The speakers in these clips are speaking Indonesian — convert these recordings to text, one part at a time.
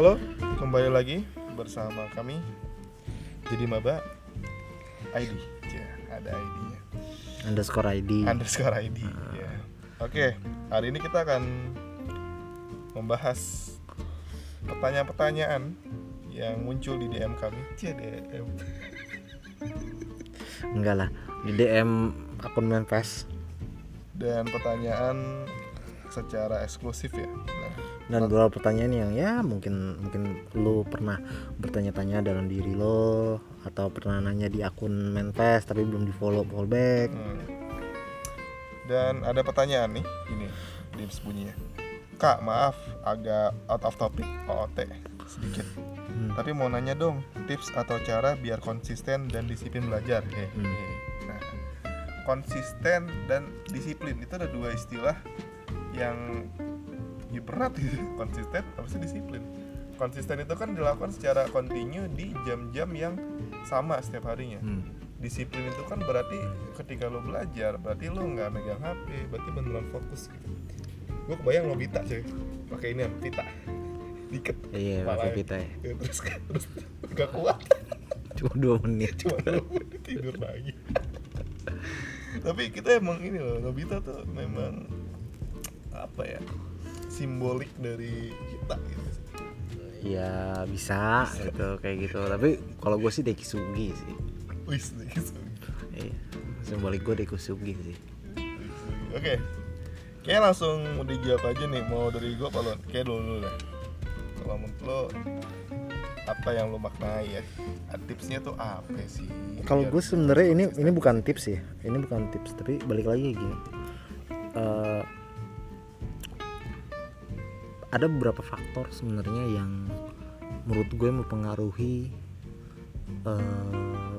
Halo, kembali lagi bersama kami jadi maba ID, ya, ada ID-nya, underscore ID underscore ID. ya. Oke, hari ini kita akan membahas pertanyaan-pertanyaan yang muncul di DM kami. DM. enggak lah di DM akun Manfest Dan pertanyaan secara eksklusif ya. Nah, dan beberapa pertanyaan yang ya mungkin mungkin lu pernah bertanya-tanya dalam diri lo atau pernah nanya di akun Manfest tapi belum di follow follow back Hmm. Dan ada pertanyaan nih, ini di bunyinya. Kak, maaf agak out of topic OOT sedikit. Hmm. Tapi mau nanya dong, tips atau cara biar konsisten dan disiplin belajar. Hmm. Nah, konsisten dan disiplin itu ada dua istilah yang berat gitu. Konsisten harusnya disiplin. Konsisten itu kan dilakukan secara kontinu di jam-jam yang sama setiap harinya. Hmm. disiplin itu kan berarti ketika lo belajar berarti lo nggak megang HP berarti beneran fokus gitu. Gue kebayang lo Vita cuy. Pakai ini Vita. Diket iya pakai pita ya. Ya, terus terus nggak kuat. Cuma dua menit. Cuma lo tidur lagi. Tapi kita emang ini loh Nobita tuh memang apa ya simbolik dari kita gitu. Ya bisa gitu kayak gitu. Tapi kalau gue sih Dekisugi sih. Wis nih gitu. iya simbolik gue Dekisugi sih. Oke. Kayak langsung mau dijawab aja nih mau dari gue apa lo? Kayak dulu dulu deh. Kalau menurut lo apa yang lo maknai ya? Tipsnya tuh apa sih? Kalau gue sebenarnya ini ini bukan tips ya ini bukan tips tapi balik lagi gini. Eh, ada beberapa faktor sebenarnya yang menurut gue mempengaruhi eh,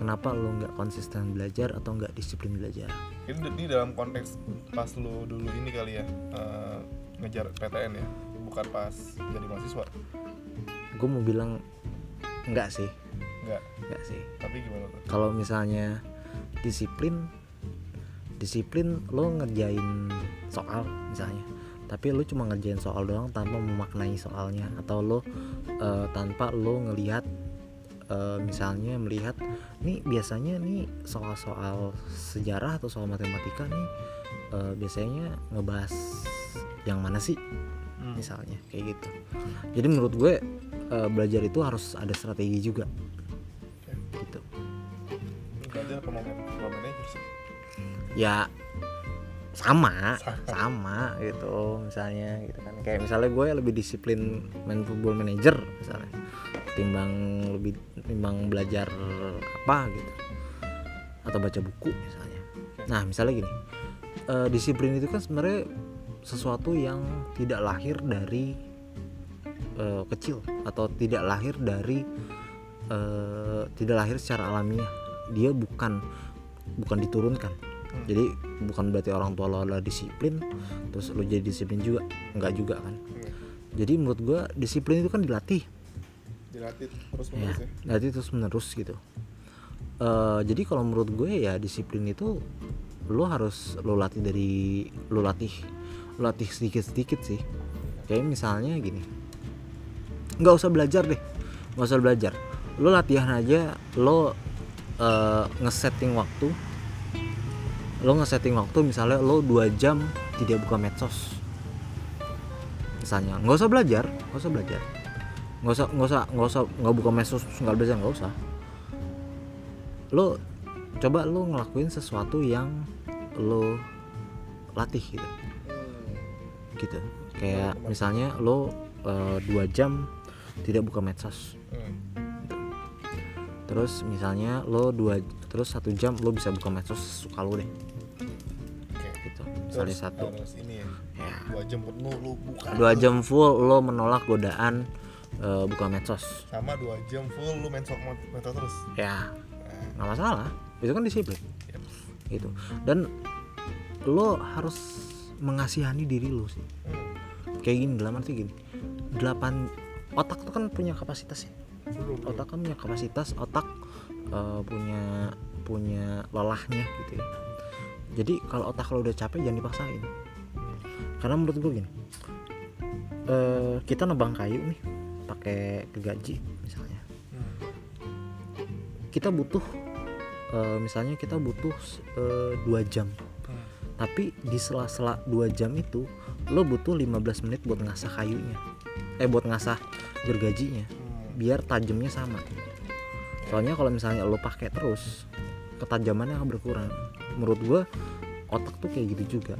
kenapa lo nggak konsisten belajar atau nggak disiplin belajar. Ini, ini dalam konteks pas lo dulu ini kali ya eh, ngejar PTN ya bukan pas jadi mahasiswa? Gue mau bilang nggak sih. Enggak nggak sih. Tapi gimana tuh? Kalau misalnya disiplin disiplin lo ngerjain soal misalnya tapi lo cuma ngerjain soal doang tanpa memaknai soalnya. Atau lo eh, tanpa lo ngelihat eh, misalnya melihat nih biasanya nih soal-soal sejarah atau soal matematika nih eh, biasanya ngebahas yang mana sih? Hmm. misalnya kayak gitu. Jadi menurut gue eh, belajar itu harus ada strategi juga. Gitu. Manajer sih. Ya sama Sama. sama gitu misalnya gitu kan. Kayak misalnya gue lebih disiplin main football manager misalnya. Timbang lebih timbang belajar apa gitu. Atau baca buku misalnya. Nah misalnya gini. Eh, disiplin itu kan sebenarnya sesuatu yang tidak lahir dari eh, kecil. Atau tidak lahir dari eh, tidak lahir secara alamiah. Dia bukan bukan diturunkan Hmm. jadi bukan berarti orang tua lo adalah disiplin terus lo jadi disiplin juga nggak juga kan. Hmm. jadi menurut gua disiplin itu kan dilatih. Dilatih terus ya menerus ya? dilatih terus menerus gitu. Eh, jadi kalau menurut gue ya disiplin itu lo harus lo latih dari lo latih lo latih sedikit sedikit sih. Kayak misalnya gini nggak usah belajar deh nggak usah belajar. Lo latihan aja lo eh, ngesetting waktu lo ngesetting waktu misalnya lo dua jam tidak buka medsos. Misalnya nggak usah belajar nggak usah belajar. Nggak usah nggak usah nggak usah nggak buka medsos nggak belajar nggak usah. Lo coba lo ngelakuin sesuatu yang lo latih gitu. Gitu. Kayak misalnya lo eh, dua jam tidak buka medsos. Hmm. terus misalnya lo dua terus satu jam lo bisa buka medsos suka lo deh. gitu misalnya Terus satu. harus ini ya ya. dua jam penuh lu buka. Dua jam full lo menolak godaan eh, buka medsos. Sama dua jam full lu main sok meta terus. Ya. Nah, nggak masalah. Itu kan disiplin. Yep. gitu. Dan lo harus mengasihani diri lo sih. Hmm. kayak gini dalam arti gini. Delapan otak tuh kan punya kapasitas ya. Otak kan punya kapasitas otak eh, punya punya lelahnya gitu ya jadi kalau otak lo udah capek jangan dipaksain karena menurut gue gini eh, kita nebang kayu nih sampai ke gaji misalnya Hmm. kita butuh eh, misalnya kita butuh eh, dua jam Hmm. tapi di sela-sela dua jam itu lo butuh 15 menit buat ngasah kayunya eh buat ngasah gergajinya Hmm. biar tajamnya sama soalnya kalau misalnya lo pakai terus ketajamannya akan berkurang. Menurut gua otak tuh kayak gitu juga.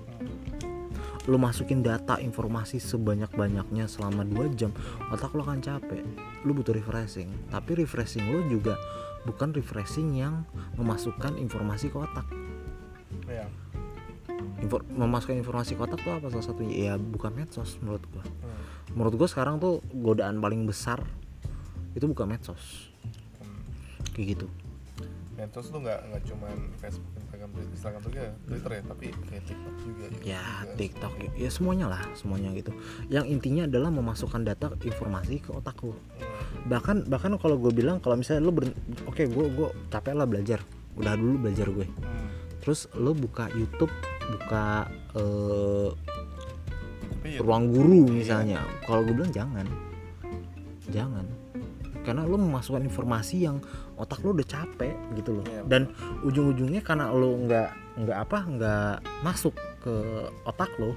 Lo masukin data informasi sebanyak-banyaknya selama dua jam otak lo akan capek. Lo butuh refreshing. Tapi refreshing lo juga bukan refreshing yang memasukkan informasi ke otak. Ya. Infor- memasukkan informasi ke otak tuh apa salah satunya? Ya bukan medsos menurut gua. Hmm. menurut gua sekarang tuh godaan paling besar itu bukan medsos. Hmm. kayak gitu Medsos tuh nggak nggak cuman Facebook, Instagram, Instagram juga, Twitter ya, tapi kayak TikTok juga. Ya juga. TikTok ya semuanya lah semuanya gitu yang intinya adalah memasukkan data informasi ke otak lo Hmm. bahkan bahkan kalau gue bilang kalau misalnya lo oke gue gue capek lah belajar udah dulu belajar gue Hmm. terus lo buka YouTube buka ya, ruang guru Iya. misalnya kalau gue bilang jangan jangan karena lo memasukkan informasi yang otak lo udah capek gitu loh. Iya, dan ujung-ujungnya karena lo nggak nggak apa nggak masuk ke otak lo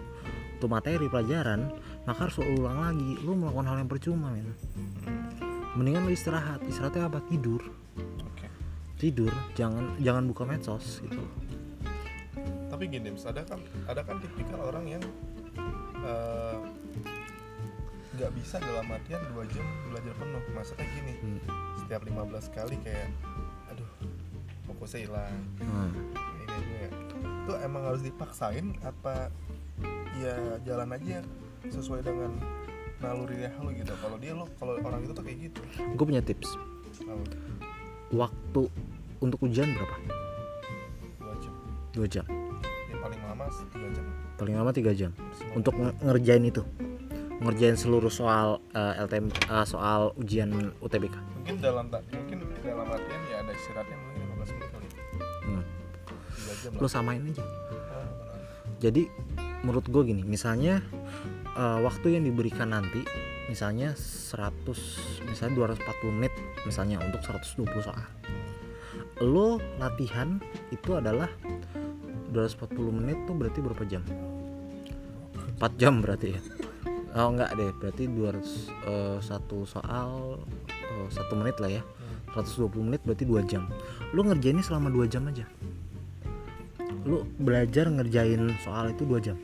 tuh materi pelajaran maka harus lo ulang lagi. Lo melakukan hal yang percuma men. Mendingan lo istirahat. Istirahatnya apa? Tidur. Tidur. Jangan jangan buka medsos gitu. Tapi gini, ada kan ada kan tipikal orang yang eh, nggak bisa dalam artian dua jam belajar penuh. Maksudnya gini, Hmm. setiap 15 kali kayak, aduh, fokusnya hilang. Hmm. Ini gue itu emang harus dipaksain apa ya jalan aja sesuai dengan naluri lu gitu. Kalau dia lo kalau orang itu tuh kayak gitu. Gue punya tips. Tahu, waktu untuk ujian berapa? Dua jam. Dua jam. Ya paling lama tiga jam. Paling lama tiga jam. Maksimal. untuk nge- ngerjain itu ngerjain seluruh soal eh, LTM eh, soal ujian UTBK mungkin dalam mungkin dalam artian ya ada istirahatnya mungkin 15 menit kali. Hmm. lo samain aja. Benar. jadi menurut gue gini misalnya eh, waktu yang diberikan nanti misalnya 100 misalnya 240 menit misalnya untuk 120 soal. Lo latihan itu adalah 240 menit tuh berarti berapa jam? 4 jam berarti ya oh enggak deh. Berarti 200 eh, satu soal eh, satu menit lah ya. 120 menit berarti 2 jam. Lu ngerjainnya selama 2 jam aja. Lu belajar ngerjain soal itu 2 jam.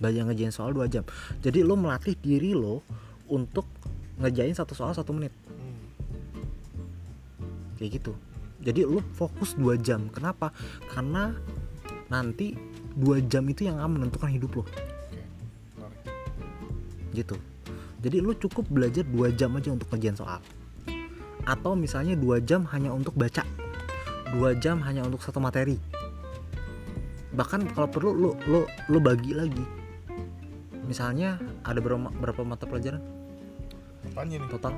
Belajar ngerjain soal 2 jam. Jadi lu melatih diri lo untuk ngerjain satu soal satu menit. Kayak gitu. Jadi lu fokus 2 jam. Kenapa? Karena nanti 2 jam itu yang akan menentukan hidup lo. Gitu. Jadi lu cukup belajar 2 jam aja untuk ngerjain soal. Atau misalnya 2 jam hanya untuk baca. 2 jam hanya untuk satu materi. Bahkan kalau perlu lu lu lu bagi lagi. Misalnya ada berapa, berapa mata pelajaran? Apanya nih. Total?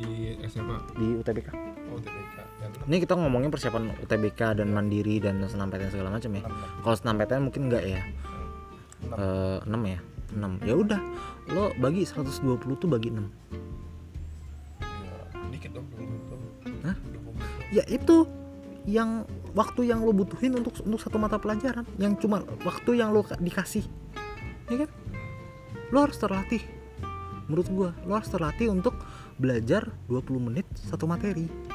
Di SMA di UTBK oh ini kita ngomongin persiapan UTBK dan mandiri dan senam-PTN segala macam ya. Kalau senam-PTN mungkin enggak ya? Enam. Eh, 6 ya? 6 ya udah. Lo bagi 120 tuh bagi 6 ya, dikit dong dua puluh menit Hah? ya itu yang waktu yang lo butuhin untuk untuk satu mata pelajaran. Yang cuma waktu yang lo ka- dikasih. Ya kan? Lo harus terlatih. Menurut gua lo harus terlatih untuk belajar 20 menit satu materi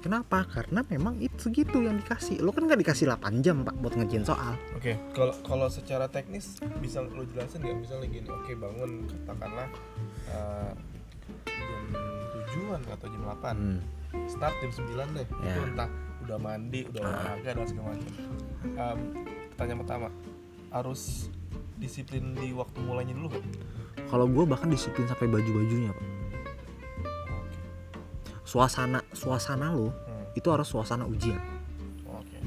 kenapa karena memang itu segitu yang dikasih lo kan nggak dikasih 8 jam pak buat ngerjain soal Oke, kalau kalau secara teknis bisa lo jelasin nggak? Misalnya gini, oke bangun katakanlah eh, jam tujuan atau jam 8 hmm. start jam 9 deh. Ya. Itu entah udah mandi, udah Ah. olahraga dan segala macam. Em, pertanyaan pertama, harus disiplin di waktu mulainya dulu kan? kalau gua bahkan disiplin sampai baju bajunya pak. Suasana suasana lo Hmm, itu harus suasana ujian. Oke.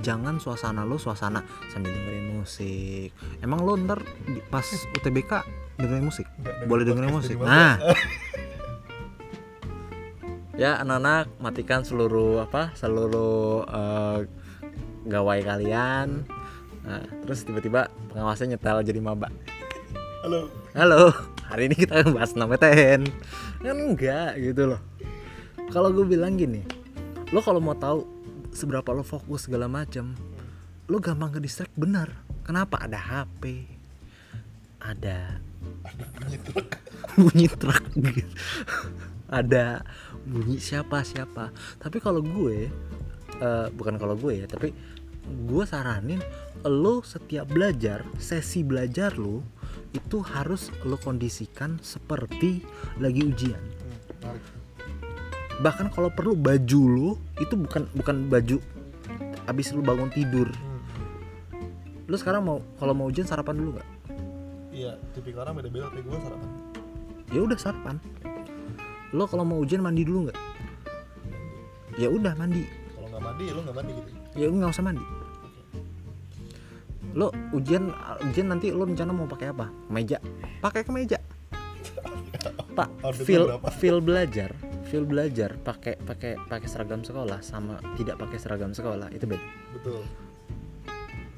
jangan suasana lo suasana sambil dengerin musik. Emang lo ntar pas UTBK dengerin musik? Nggak denger boleh dengerin musik. nah. Ya anak-anak matikan seluruh apa seluruh eh, gawai kalian. Nah, terus tiba-tiba pengawasnya nyetel jadi maba. Halo. Halo, hari ini kita bahas PTN Kan enggak gitu loh Kalau gue bilang gini Lo kalau mau tahu seberapa lo fokus segala macam Lo gampang ke distract benar Kenapa? Ada HP Ada ada bunyi truk. Bunyi truk. Gitu Ada bunyi siapa-siapa Tapi kalau gue eh, Bukan kalau gue ya Tapi gue saranin Lo setiap belajar Sesi belajar lo Itu harus lo kondisikan Seperti lagi ujian. Hmm, bahkan kalau perlu baju lu itu bukan bukan baju abis lu bangun tidur. Hmm. lu sekarang mau kalau mau ujian sarapan dulu nggak? Iya tipikal orang beda-beda tapi gue sarapan. Ya udah sarapan. Lo kalau mau ujian mandi dulu nggak? Ya udah mandi. Kalau nggak mandi lo nggak mandi gitu? Ya nggak usah mandi. Lo ujian ujian nanti lo rencana mau pakai apa? Meja. Pakai kemeja pak feel feel belajar feel belajar pakai pakai pakai seragam sekolah sama tidak pakai seragam sekolah itu beda. Betul.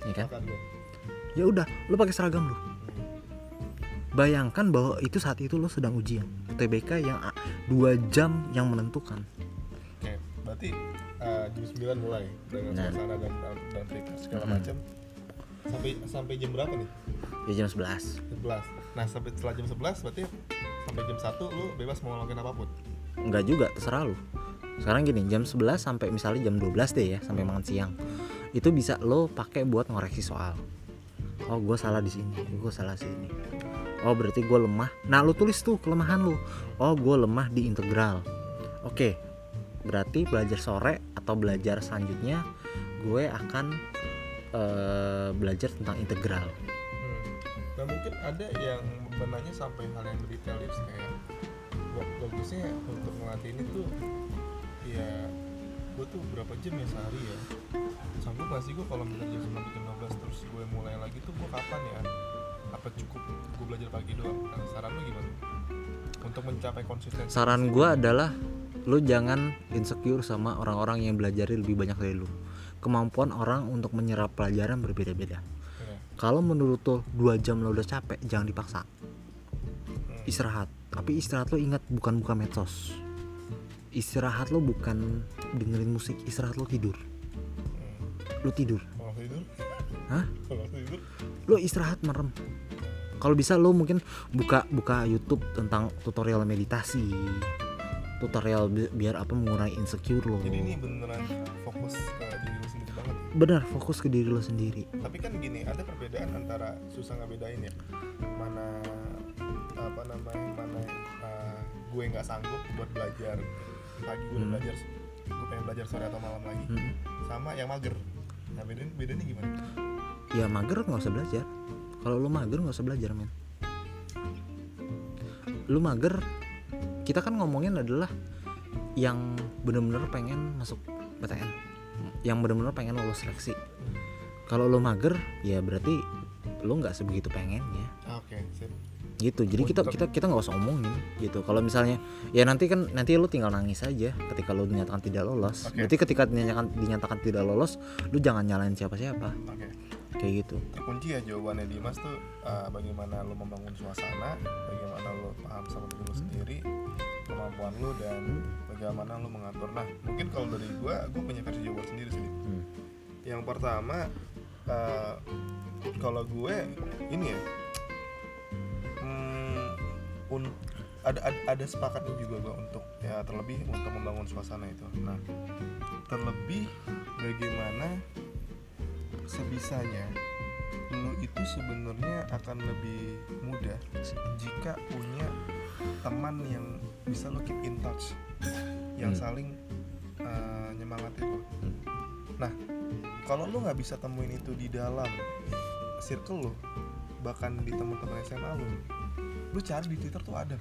Ya kan? Ya udah lo pakai seragam lo bayangkan bahwa itu saat itu lo sedang ujian. UTBK yang dua jam yang menentukan. Oke berarti uh, jam 9 mulai dengan Nah. suasana dan dan prepare segala Hmm. macam. Sampai sampai jam berapa nih? Ya jam 11 jam 11 nah sampai setelah jam 11 berarti sampai jam 1 lu bebas mau ngelakuin apa pun enggak juga terserah lo sekarang gini jam 11 sampai misalnya jam 12 deh ya sampai makan siang. Itu bisa lo pakai buat ngoreksi soal. Oh gue salah di sini gue salah sini. Oh berarti gue lemah. Nah lo tulis tuh kelemahan lo oh gue lemah di integral. Oke berarti belajar sore atau belajar selanjutnya gue akan eh, belajar tentang integral. Hmm. Nah mungkin ada yang benarnya sampai hal yang detail ya kayak bagusnya untuk ngelatih ini tuh ya gue tuh berapa jam ya sehari ya? Sanggup gak sih gue kalau misalnya jam 9 sampai jam 12 terus gue mulai lagi tuh gue kapan ya? Apa cukup gue belajar pagi doang? Nah, saran lu gimana? Untuk mencapai konsistensi. Saran gue adalah lu jangan insecure sama orang-orang yang belajar lebih banyak dari lu. Kemampuan orang untuk menyerap pelajaran berbeda-beda. Ya. kalau menurut lo dua jam lo udah capek jangan dipaksa. Hmm. istirahat tapi istirahat lo ingat bukan buka medsos. Istirahat lo bukan dengerin musik istirahat lo tidur. Lo tidur. Hah? lo istirahat merem. Kalau bisa lo mungkin buka buka YouTube tentang tutorial meditasi. Tutorial bi- biar apa mengurangi insecure lo. Jadi ini beneran fokus ke diri lu sendiri banget. Benar fokus ke diri lo sendiri. Tapi kan gini ada perbedaan antara susah ngebedain ya. Mana apa namanya gue nggak sanggup buat belajar. Pagi gue udah Hmm. belajar gue pengen belajar sore atau malam lagi. Hmm. sama yang mager. Nah bedanya bedanya gimana? Ya mager nggak usah belajar. Kalau lu mager nggak usah belajar men. Lu mager kita kan ngomongin adalah yang bener-bener pengen masuk PTN yang bener-bener pengen lolos seleksi. Kalau lu mager ya berarti lu nggak sebegitu pengennya gitu. Jadi kita kita kita nggak usah omongin gitu. Kalau misalnya ya nanti kan nanti lu tinggal nangis aja ketika lu dinyatakan tidak lolos. Oke. berarti ketika dinyatakan dinyatakan tidak lolos lu jangan nyalain siapa-siapa. Oke. Kayak gitu. Terkunci ya jawabannya Dimas tuh uh, bagaimana lo membangun suasana bagaimana lo paham sama diri lo sendiri kemampuan lo dan bagaimana lo mengatur. Nah mungkin kalau dari gue gue punya versi jawaban sendiri sih. Hmm. yang pertama uh, kalau gue ini ya hmm, un- ada, ada ada sepakatnya juga gue untuk ya terlebih untuk membangun suasana itu nah terlebih bagaimana sebisanya lu itu sebenarnya akan lebih mudah jika punya teman yang bisa lo keep in touch yang Hmm. saling uh, nyemangatin lo Hmm. nah kalau lu nggak bisa temuin itu di dalam circle lo bahkan di teman-teman SMA lu lu cari di Twitter tuh ada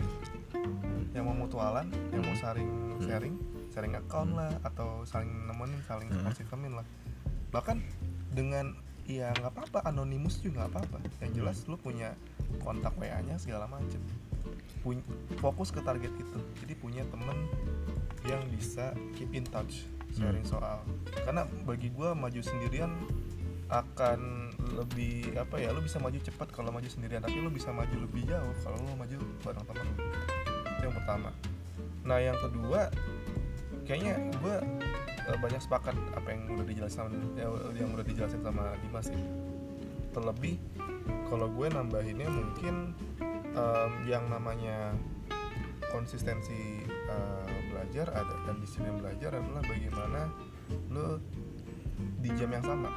yang mau mutualan yang mau saling Hmm. sharing sharing account lah atau saling nemenin saling Hmm. support lah. Bahkan dengan ya nggak apa-apa anonimus juga nggak apa-apa. Yang jelas lu punya kontak WA nya segala macem. Pun- fokus ke target itu. Jadi punya temen yang bisa keep in touch sharing soal. Karena bagi gua maju sendirian akan lebih apa ya lu bisa maju cepat kalau maju sendirian. Tapi lu bisa maju lebih jauh kalau lu maju bareng temen lu. Itu yang pertama. Nah yang kedua kayaknya gue banyak sepakat apa yang udah dijelasin ya, yang udah dijelasin sama Dimas ya terlebih kalau gue nambahinnya mungkin em, yang namanya konsistensi eh, belajar ada dan disiplin belajar adalah bagaimana lo di jam yang sama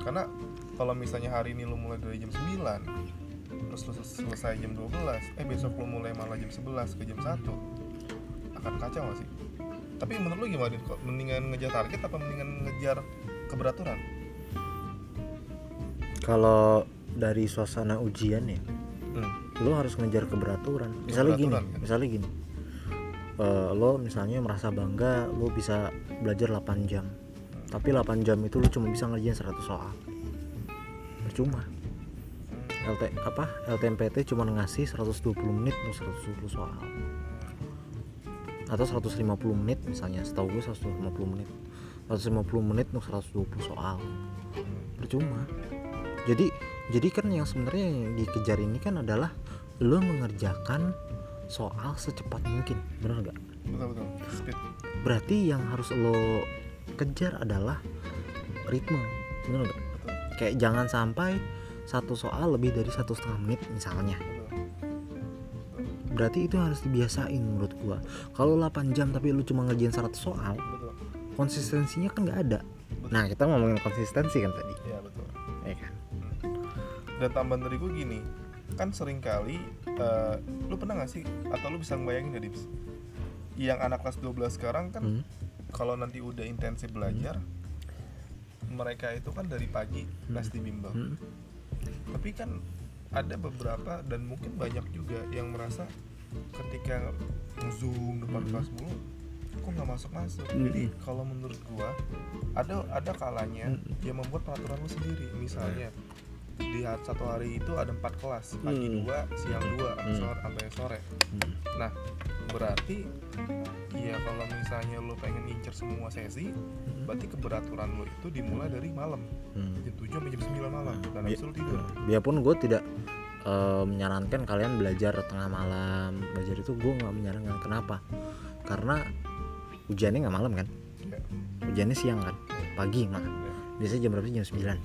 karena kalau misalnya hari ini lo mulai dari jam 9 terus lo sel- selesai jam 12 eh besok lo mulai malah jam 11 ke jam 1 akan kacau gak sih tapi menurut lo gimana? Kok mendingan ngejar target apa mendingan ngejar keberaturan kalau dari suasana ujian ya hmm. lo harus ngejar keberaturan misalnya gini Keberaturan, kan? misalnya gini Eh, lo misalnya merasa bangga lo bisa belajar 8 jam tapi 8 jam itu lo cuma bisa ngerjain 100 soal. Percuma. LT apa? LTMPT cuma ngasih 120 menit untuk 120 soal. Atau 150 menit misalnya setahu gue 150 menit. 150 menit untuk 120 soal. Percuma. Jadi jadi kan yang sebenarnya yang dikejar ini kan adalah lo mengerjakan soal secepat mungkin. Benar nggak? Betul betul. Speed. Berarti yang harus lo kejar adalah ritme betul kayak jangan sampai satu soal lebih dari satu setengah menit misalnya. Berarti itu harus dibiasain menurut gua. Kalau 8 jam tapi lu cuma ngerjain 100 soal betul konsistensinya kan nggak ada. Nah kita ngomongin konsistensi kan tadi. Ya betul. Ya kan? Dan tambahan dari gue gini kan sering kali eh, lu pernah gak sih atau lu bisa ngebayangin ya Dips? Yang anak kelas 12 sekarang kan Hmm. Kalau nanti udah intensif belajar mereka itu kan dari pagi les di bimbel Hmm. tapi kan ada beberapa dan mungkin banyak juga yang merasa ketika zoom depan Hmm. kelas mulu kok nggak masuk masuk Hmm. jadi kalau menurut gua ada ada kalanya Hmm. dia membuat peraturan lu sendiri misalnya di ha- satu hari itu ada empat kelas pagi Hmm. dua siang dua sampai Hmm. sore, sampai sore Hmm. nah berarti ya kalau misalnya lu pengen ngincer semua sesi berarti keberaturan lu itu dimulai dari malam. Hmm. jam 7 sampai jam 9 malam dan Bi- habis itu lu tidur. biarpun gue tidak eh, menyarankan kalian belajar tengah malam belajar itu gue nggak menyarankan. Kenapa? Karena ujiannya nggak malam kan? Ya. ujiannya siang kan? Pagi mah Ya. biasanya jam berapa sih? jam 9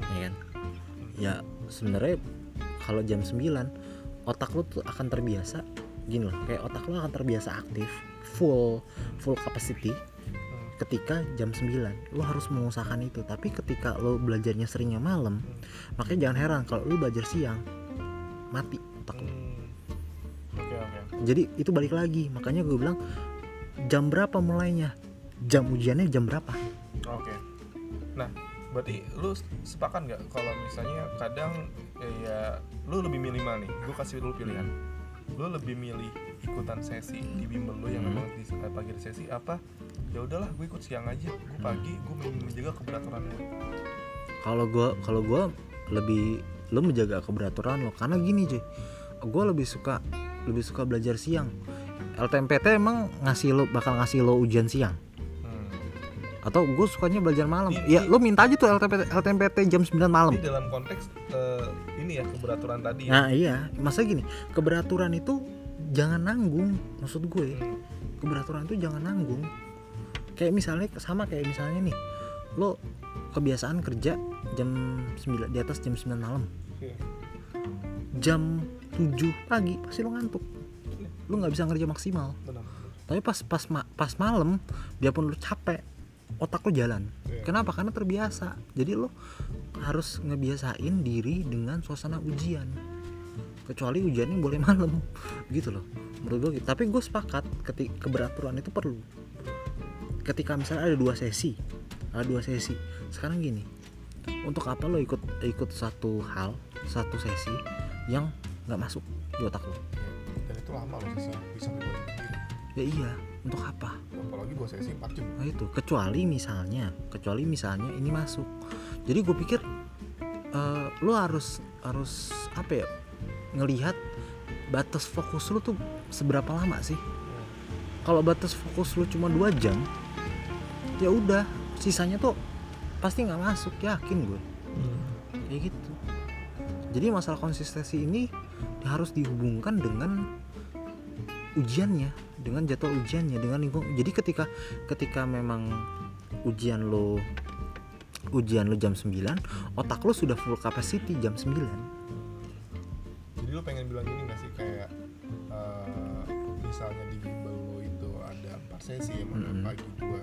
ya kan? Ya sebenarnya kalau jam 9 otak lu tuh akan terbiasa gini loh kayak otak lu akan terbiasa aktif full full capacity ketika jam 9 lo harus mengusahakan itu tapi ketika lo belajarnya seringnya malam makanya jangan heran kalau lo belajar siang mati otak lo Hmm. Oke oke. jadi itu balik lagi makanya gue bilang jam berapa mulainya jam ujiannya jam berapa Oke. Nah, berarti lu sepakat nggak kalau misalnya kadang ya, ya lu lebih milih mana nih? Gue kasih dulu pilihan. Lu lebih milih ikutan sesi di bimbel lu yang Hmm. memang di eh, pagi sesi apa? Ya udahlah, gue ikut siang aja. Gue pagi, gue menjaga keberaturan gue. kalau gue kalau gue lebih lo menjaga keberaturan lo karena gini cuy gue lebih suka lebih suka belajar siang LTMPT emang ngasih lo bakal ngasih lo ujian siang Hmm. Atau gue sukanya belajar malam Ini- ya lo minta aja tuh LTMPT, LTMPT jam 9 malam Ini dalam konteks eh, ini ya keberaturan tadi ya. Nah iya, masa gini, keberaturan itu jangan nanggung, maksud gue. Hmm. Keberaturan itu jangan nanggung. Kayak misalnya sama kayak misalnya nih, lo kebiasaan kerja jam 9 di atas jam 9 malam. Jam 7 pagi pasti lo ngantuk. Lo nggak bisa ngerja maksimal. Benar. Tapi pas pas pas malam, biarpun lo capek, otak lo jalan. Iya. Kenapa? Karena terbiasa. Jadi lo harus ngebiasain diri dengan suasana ujian. Kecuali ujiannya boleh malam, gitu loh. Menurut gue, gitu. tapi gue sepakat ketika keberaturan itu perlu. Ketika misalnya ada dua sesi, ada dua sesi. Sekarang gini, untuk apa lo ikut ikut satu hal, satu sesi yang nggak masuk di otak lo? Dan itu lama loh sesi, bisa. Ya iya, untuk apa? Apalagi dua sesi 4 jam. Nah itu kecuali misalnya, kecuali misalnya ini masuk. Jadi gue pikir eh, lo harus harus apa ya ngelihat batas fokus lo tuh seberapa lama sih? Kalau batas fokus lo cuma dua jam, ya udah sisanya tuh pasti nggak masuk yakin gue. kayak gitu jadi masalah konsistensi ini harus dihubungkan dengan ujiannya dengan jadwal ujiannya dengan lingkung jadi ketika ketika memang ujian lo ujian lo jam 9 otak lo sudah full capacity jam 9 jadi lu pengen bilang gini gak sih? Kayak eh, misalnya di bimbel lu itu ada empat sesi yang mana Mm-mm. pagi dua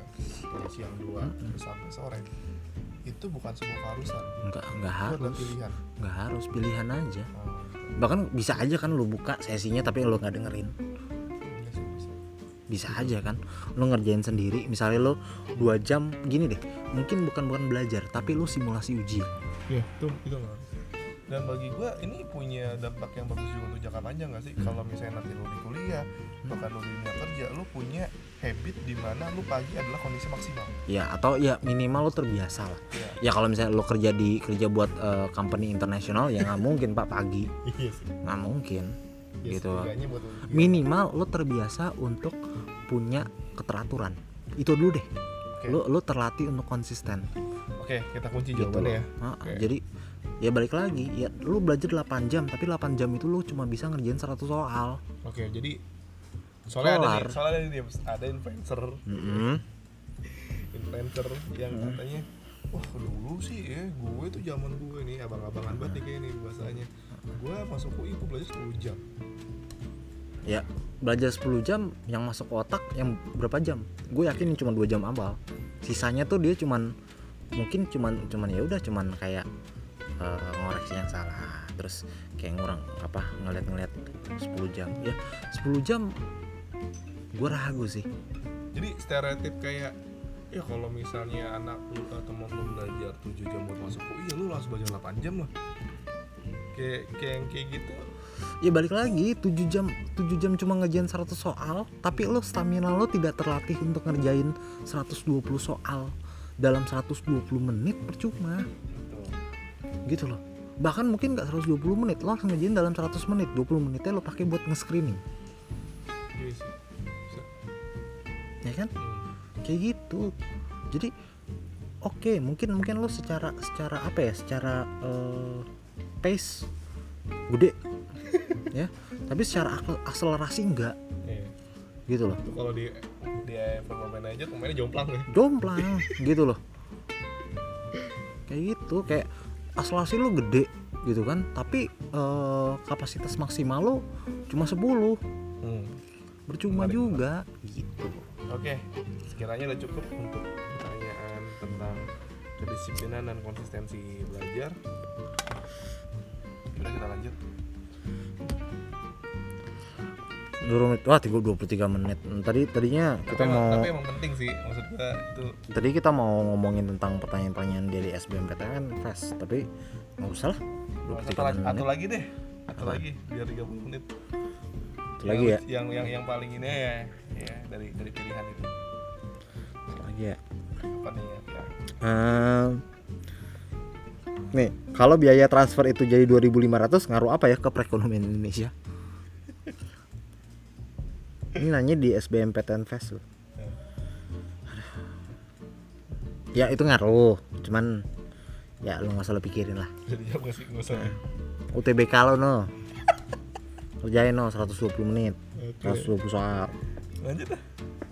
terus siang dua terus sampai sore. Itu bukan sebuah keharusan. Nggak nggak harus. pilihan. Nggak harus pilihan aja. Oh, bahkan bisa aja kan lo buka sesinya tapi lo nggak dengerin. Bisa aja kan lo ngerjain sendiri misalnya lo dua jam gini deh mungkin bukan bukan belajar tapi lo simulasi ujian Iya, itu itu nggak harus. Dan bagi gua ini punya dampak yang bagus juga untuk jangka panjang gak sih? Hmm. Kalau misalnya nanti lu di kuliah, bahkan lu di dunia kerja, lu punya habit di mana lu pagi adalah kondisi maksimal. ya atau ya minimal lo terbiasa lah Iya. ya kalau misalnya lo kerja di kerja buat eh, company internasional ya nggak mungkin pak pagi Iya nggak mungkin Ya, gitu buat minimal lo terbiasa untuk punya keteraturan itu dulu deh Oke. lo lo terlatih untuk konsisten Oke, kita kunci gitu jawabannya ya. Ah, Oke. jadi ya balik lagi ya lu belajar 8 jam tapi 8 jam itu lu cuma bisa ngerjain 100 soal Oke, jadi soalnya ada Kelar. nih, soalnya ada nih, ada influencer, Mm-mm. influencer yang Hmm. katanya Wah dulu sih ya, gue tuh zaman gue nih abang-abangan banget nih kayak ini bahasanya Gue masuk UI gue belajar 10 jam. Ya belajar 10 jam yang masuk otak yang berapa jam? Gue yakin cuma dua jam awal. Sisanya tuh dia cuman mungkin cuman cuman ya udah cuman kayak eh, ngoreksi yang salah terus kayak ngurang apa ngeliat-ngeliat 10 jam. Ya 10 jam gue ragu sih. Jadi stereotip kayak ya kalau misalnya anak lu atau lu belajar 7 jam buat masuk UI ya lu langsung belajar 8 jam lah kayak kayak yang kayak gitu. Ya balik lagi 7 jam 7 jam cuma ngerjain 100 soal tapi lo stamina lo tidak terlatih untuk ngerjain 120 soal. Dalam 120 menit percuma. Gitu loh. Bahkan mungkin nggak 120 menit lo harus ngerjain dalam 100 menit. 20 menitnya lo pakai buat nge-screening. Iya ya kan? Hmm. kayak gitu. Jadi oke mungkin mungkin lo secara secara apa ya secara eh, pace. Gede. Ya. Tapi secara ak- akselerasi enggak. Iya. gitu loh. Kalau di dia pemain aja pemainnya jomplang ya. Jomplang. Gitu loh. Kayak gitu. Kayak akselerasi lo gede gitu kan. Tapi eh, kapasitas maksimal lo cuma 10 hmm. percuma Menarik. juga. gitu. Oke, sekiranya udah cukup untuk pertanyaan tentang kedisiplinan dan konsistensi belajar. Udah kita lanjut. 20 menit wah 3 23 menit Hmm, tadi tadinya kita tapi, mau tapi emang penting sih, maksud gua itu tadi kita mau ngomongin tentang pertanyaan-pertanyaan dari SBMPTN kan fast tapi nggak usah lah satu 23 lagi, menit satu lagi deh, satu lagi biar 30 menit. Satu lagi ya Yang yang yang paling ini ya, ya dari dari pilihan itu. Satu lagi ya Apa nih ya? ya. Ehm, nih kalau biaya transfer itu jadi 2.500 ngaruh apa ya ke perekonomian Indonesia ini nanya di SBMPTN Fest loh ya itu ngaruh cuman ya lu nggak usah lo pikirin lah Bisa dijawab nggak sih? Nggak usah. ya? UTBK lo no kerjain no 120 menit Oke. 120 soal Lanjut lah.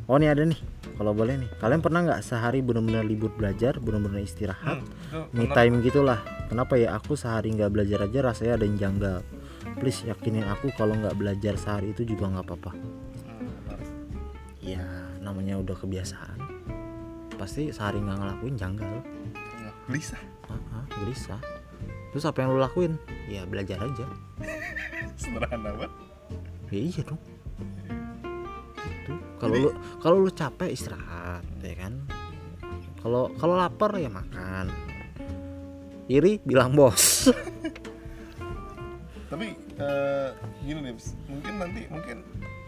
Oh ini ada nih. Kalau boleh nih. Kalian pernah nggak sehari benar-benar libur belajar benar-benar istirahat? Hmm, me bener. time gitulah. Kenapa ya? Aku sehari nggak belajar aja rasanya ada yang janggal. Please yakinin aku kalau nggak belajar sehari itu juga nggak apa-apa. Ya namanya udah kebiasaan. Pasti sehari nggak ngelakuin janggal. Ya, gelisah. ah, ah, gelisah. Terus apa yang lu lakuin? Ya belajar aja. Sederhana banget. ya iya dong kalau lu kalau lu capek istirahat ya kan? Kalau kalau lapar ya makan. Iri bilang bos. Tapi eh, gini nih mungkin nanti mungkin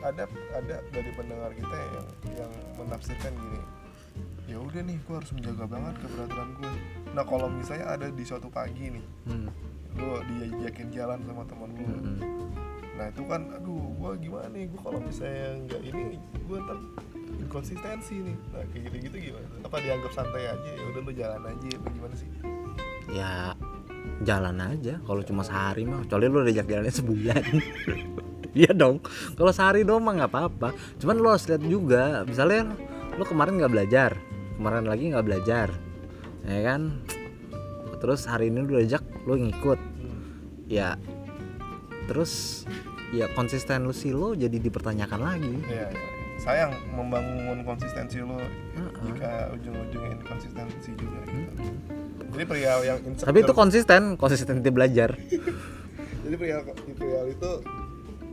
ada ada dari pendengar kita yang yang menafsirkan gini ya udah nih gue harus menjaga banget keberaturan gue nah kalau misalnya ada di suatu pagi nih Hmm, lo diajakin jalan sama teman lo hmm. nah itu kan gue gimana nih? Gue kalau misalnya nggak ini gue ntar inkonsistensi nih. Nah kayak gitu gitu gimana? Apa dianggap santai aja? Ya udah lo jalan aja apa gimana sih? Ya jalan aja. Kalau cuma sehari mah kecuali lu udah jalannya sebulan. Iya dong. Kalau sehari doang mah nggak apa-apa. Cuman lo harus lihat juga misalnya lo kemarin nggak belajar kemarin lagi nggak belajar ya kan? Terus hari ini lu diajak lo ngikut. Ya terus ya konsisten lu sih lo jadi dipertanyakan lagi Iya, iya. sayang membangun konsistensi lo Heeh. jika ujung-ujungnya inkonsistensi juga gitu. Jadi pria yang insecure tapi itu konsisten konsisten dia belajar jadi pria pria itu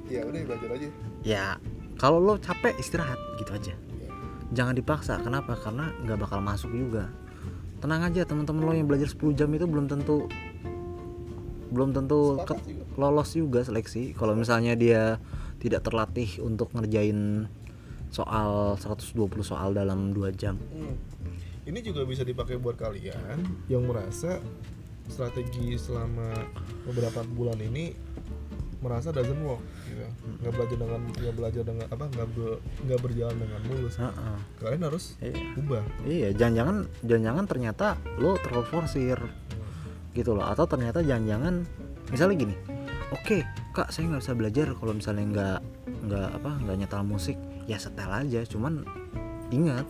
ya udah belajar aja. ya kalau lo capek istirahat gitu aja Iya. jangan dipaksa kenapa karena nggak bakal masuk juga tenang aja teman-teman lo yang belajar 10 jam itu belum tentu belum tentu ke- juga. lolos juga seleksi kalau misalnya dia tidak terlatih untuk ngerjain soal 120 soal dalam 2 jam Hmm. Ini juga bisa dipakai buat kalian yang merasa strategi selama beberapa bulan ini merasa doesn't work gitu. Nggak belajar dengan nggak belajar dengan apa nggak be- nggak berjalan dengan mulus. Heeh. Kalian harus iya ubah. iya jangan-jangan jangan-jangan ternyata lo terlalu forsir gitu loh. Atau ternyata jangan-jangan misalnya gini oke kak saya nggak bisa belajar kalau misalnya nggak nggak apa nggak nyetel musik. Ya setel aja cuman ingat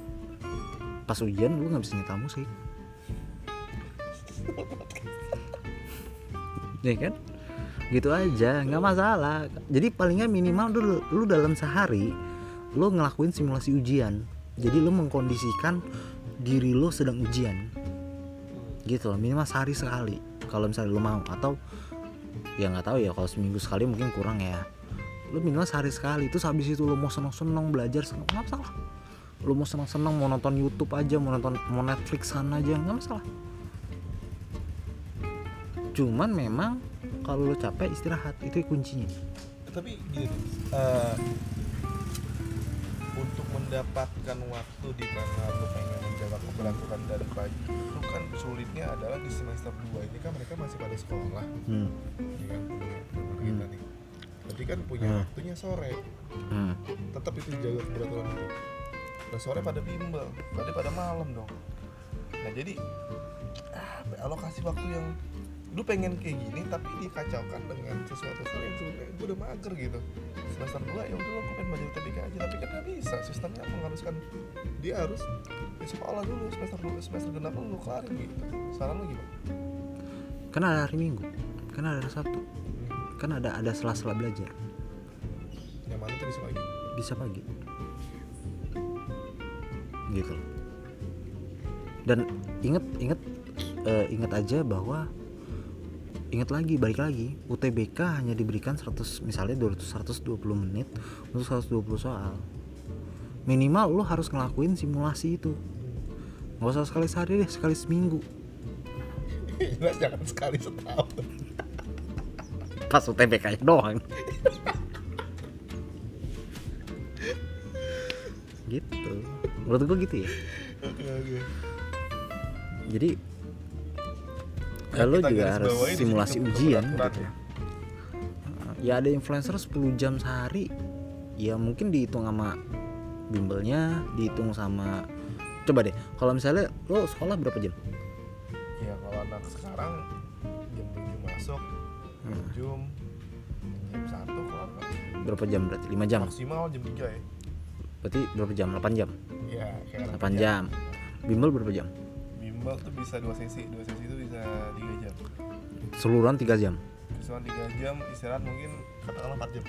pas ujian lu nggak bisa nyetel musik. Ya kan? Gitu aja nggak masalah. Jadi palingnya minimal dulu lu dalam sehari lu ngelakuin simulasi ujian. Jadi lu mengkondisikan diri lu sedang ujian gitu loh. Minimal sehari sekali kalau misalnya lu mau. Atau ya nggak tahu ya kalau seminggu sekali mungkin kurang ya. Lu minimal sehari sekali. Terus habis itu lu mau seneng-seneng belajar seneng nggak masalah. Lu mau seneng-seneng mau nonton YouTube aja mau nonton mau Netflix aja nggak masalah. Cuman memang kalau lu capek istirahat. Itu kuncinya. Tapi gini, untuk mendapatkan waktu di mana lu pengen menjaga keberlangsungan dari pagi itu kan sulitnya adalah di semester 2 ini kan mereka masih pada sekolah. Hmm. ya kan? Teman-teman kita nih. Tapi kan punya Hmm. waktunya sore. Hmm. tetap itu jaga keberaturan itu. Nah sore pada bimbel. Tadi pada malam dong. Nah jadi ah, alokasi waktu yang lu pengen kayak gini tapi dikacaukan dengan sesuatu hal yang sebenarnya gue udah mager gitu semester 2 ya udah gue pengen belajar TBK aja. Tapi kan gak bisa sistemnya mengharuskan dia harus di sekolah dulu semester dulu semester genap lu kelarin gitu. Saran lu gimana? kan ada hari minggu kan ada hari sabtu kan ada ada sela-sela belajar. Yang mana tuh bisa lagi bisa pagi. Gitu. Loh. dan inget inget eh, inget aja bahwa inget lagi balik lagi. UTBK hanya diberikan 100 misalnya 200 120 menit untuk 120 soal. Minimal lo harus ngelakuin simulasi itu. Nggak usah sekali sehari deh sekali seminggu. Jangan sekali setahun. Pas UTBK -nya doang. Gitu. Menurut gua gitu ya. Oke oke. Jadi Ya, ya, lo juga harus di simulasi ujian gitu. ya. ya ada influencer 10 jam sehari ya mungkin dihitung sama bimbelnya dihitung sama coba deh kalau misalnya lo sekolah berapa jam ya kalau anak sekarang jam 7 masuk Hmm. jam jam satu kelar kan. berapa jam berarti 5 jam maksimal jam 3 ya berarti berapa jam 8 jam ya kayak 8 kerja. jam bimbel berapa jam bimbel tuh bisa dua sesi dua sesi itu bisa 3 jam seluruhan 3 jam? Cuma 3 jam istirahat mungkin katakanlah 4 jam.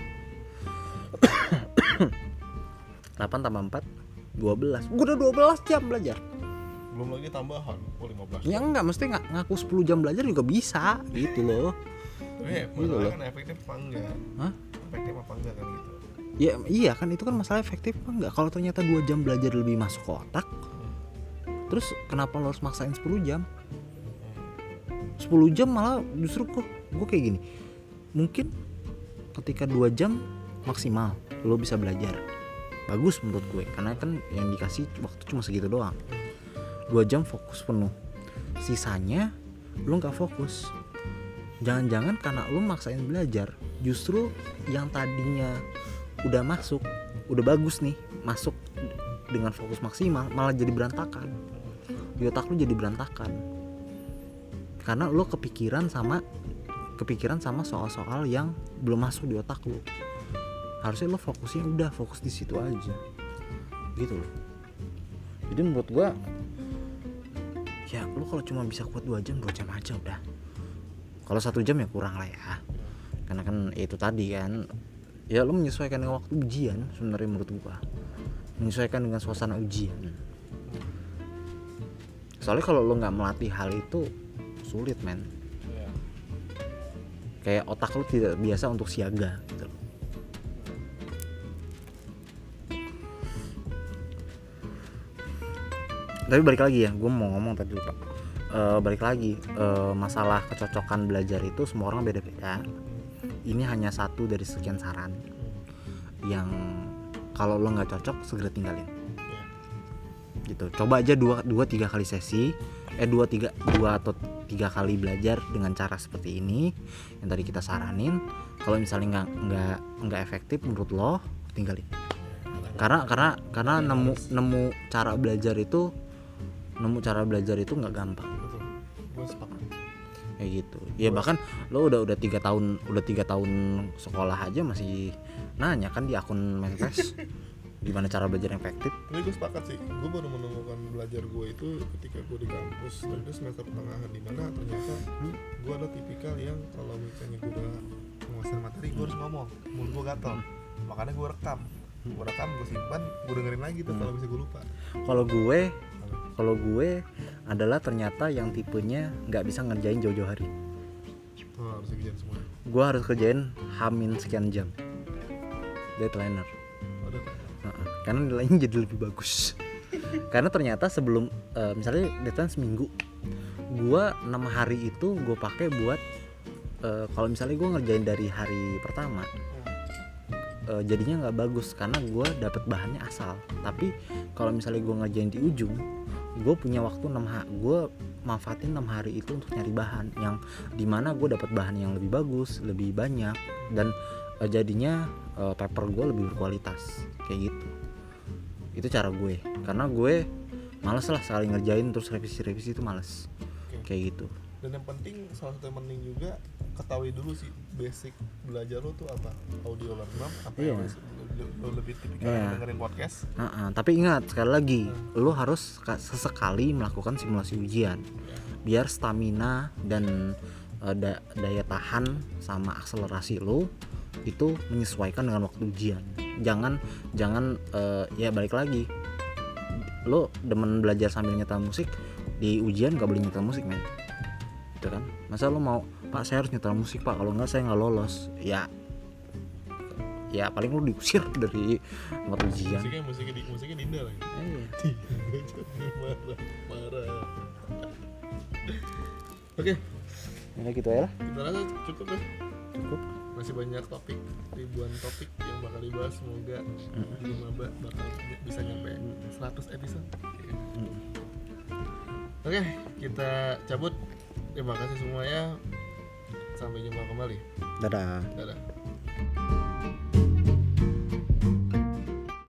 8 tambah 4 12 gua udah 12 jam belajar. Belum lagi tambahan oh 15 ya enggak mesti nggak ngaku 10 jam belajar juga bisa gitu loh. Tapi ya, Gitu loh. kan efektif apa enggak? Hah? efektif apa enggak kan gitu? Ya iya kan itu kan masalah efektif apa enggak? Kalau ternyata 2 jam belajar lebih masuk ke otak Terus kenapa lo harus maksain 10 jam 10 jam malah justru kok gue kayak gini. Mungkin ketika 2 jam maksimal lo bisa belajar. Bagus menurut gue Karena kan yang dikasih waktu cuma segitu doang. 2 jam fokus penuh. Sisanya lo nggak fokus. Jangan-jangan karena lo maksain belajar Justru yang tadinya udah masuk udah bagus nih masuk dengan fokus maksimal malah jadi berantakan. Di otak lu jadi berantakan karena lo kepikiran sama kepikiran sama soal-soal yang belum masuk di otak lo harusnya lo fokusnya udah fokus di situ aja. Gitu loh. Jadi menurut gua ya lo kalau cuma bisa kuat dua jam dua jam aja udah. Kalau satu jam ya kurang lah ya. Karena kan itu tadi kan ya lo menyesuaikan dengan waktu ujian sebenarnya menurut gua. Menyesuaikan dengan suasana ujian. Soalnya kalau lo nggak melatih hal itu sulit men Iya. kayak otak lo tidak biasa untuk siaga gitu loh. tapi balik lagi ya gue mau ngomong tadi lupa Eh, balik lagi eh, masalah kecocokan belajar itu semua orang beda-beda ini hanya satu dari sekian saran yang kalau lo nggak cocok segera tinggalin Iya. gitu coba aja dua dua tiga kali sesi eh dua tiga dua atau tiga kali belajar dengan cara seperti ini yang tadi kita saranin. Kalau misalnya nggak nggak nggak efektif menurut lo tinggalin. Karena karena karena nemu nemu cara belajar itu nemu cara belajar itu nggak gampang. Kayak gitu. Ya bahkan lo udah udah tiga tahun udah tiga tahun sekolah aja masih nanya kan di akun Menkes gimana cara belajar yang efektif? Tapi gue sepakat sih. Gue baru menemukan belajar gue itu ketika gue di kampus dan itu semester pertengahan di mana ternyata gue adalah tipikal yang kalau misalnya gue udah menguasai materi gue harus ngomong. Mulut gue gatel. Makanya gue rekam. Gue rekam gue simpan gue dengerin lagi tuh kalau bisa gue lupa. Kalau gue kalau gue adalah ternyata yang tipenya nggak bisa ngerjain jauh-jauh hari. Oh, harus kerjaan semua gue harus kerjain hamin sekian jam. Deadlineer karena nilainya jadi lebih bagus. Karena ternyata sebelum eh, misalnya deadline seminggu gua enam hari itu gue pakai buat eh, kalau misalnya gue ngerjain dari hari pertama eh, jadinya nggak bagus karena gue dapet bahannya asal. Tapi kalau misalnya gue ngerjain di ujung gue punya waktu 6 hari gue manfaatin 6 hari itu untuk nyari bahan yang di mana gue dapat bahan yang lebih bagus lebih banyak dan jadinya eh, paper gue lebih berkualitas kayak gitu itu cara gue. Karena gue males lah sekali ngerjain terus revisi-revisi itu males. Oke. kayak gitu. Dan yang penting salah satu yang penting juga ketahui dulu sih basic belajar lo tuh apa. Audio learner apa Iya. yang lo, lebih tipikal Iya. dengerin podcast. Heeh, tapi ingat sekali lagi lo harus ka- sesekali melakukan simulasi ujian. Biar stamina dan eh, da- daya tahan sama akselerasi lo itu menyesuaikan dengan waktu ujian. Jangan jangan eh, ya balik lagi. Lo demen belajar sambil nyetel musik di ujian gak boleh nyetel musik men. Gitu kan? Masa lo mau pak saya harus nyetel musik pak. Kalau nggak saya nggak lolos. Ya ya paling lo diusir dari tempat ujian. Musiknya musiknya di musiknya Dinda lagi Iya. marah marah. Oke. Ya gitu ya lah. kita rasa cukup ya. Cukup. Masih banyak topik ribuan topik yang bakal dibahas. Semoga di maba bakal bisa nyampe 100 episode. Oke kita cabut. Terima kasih semuanya. Sampai jumpa kembali. Dadah. dadah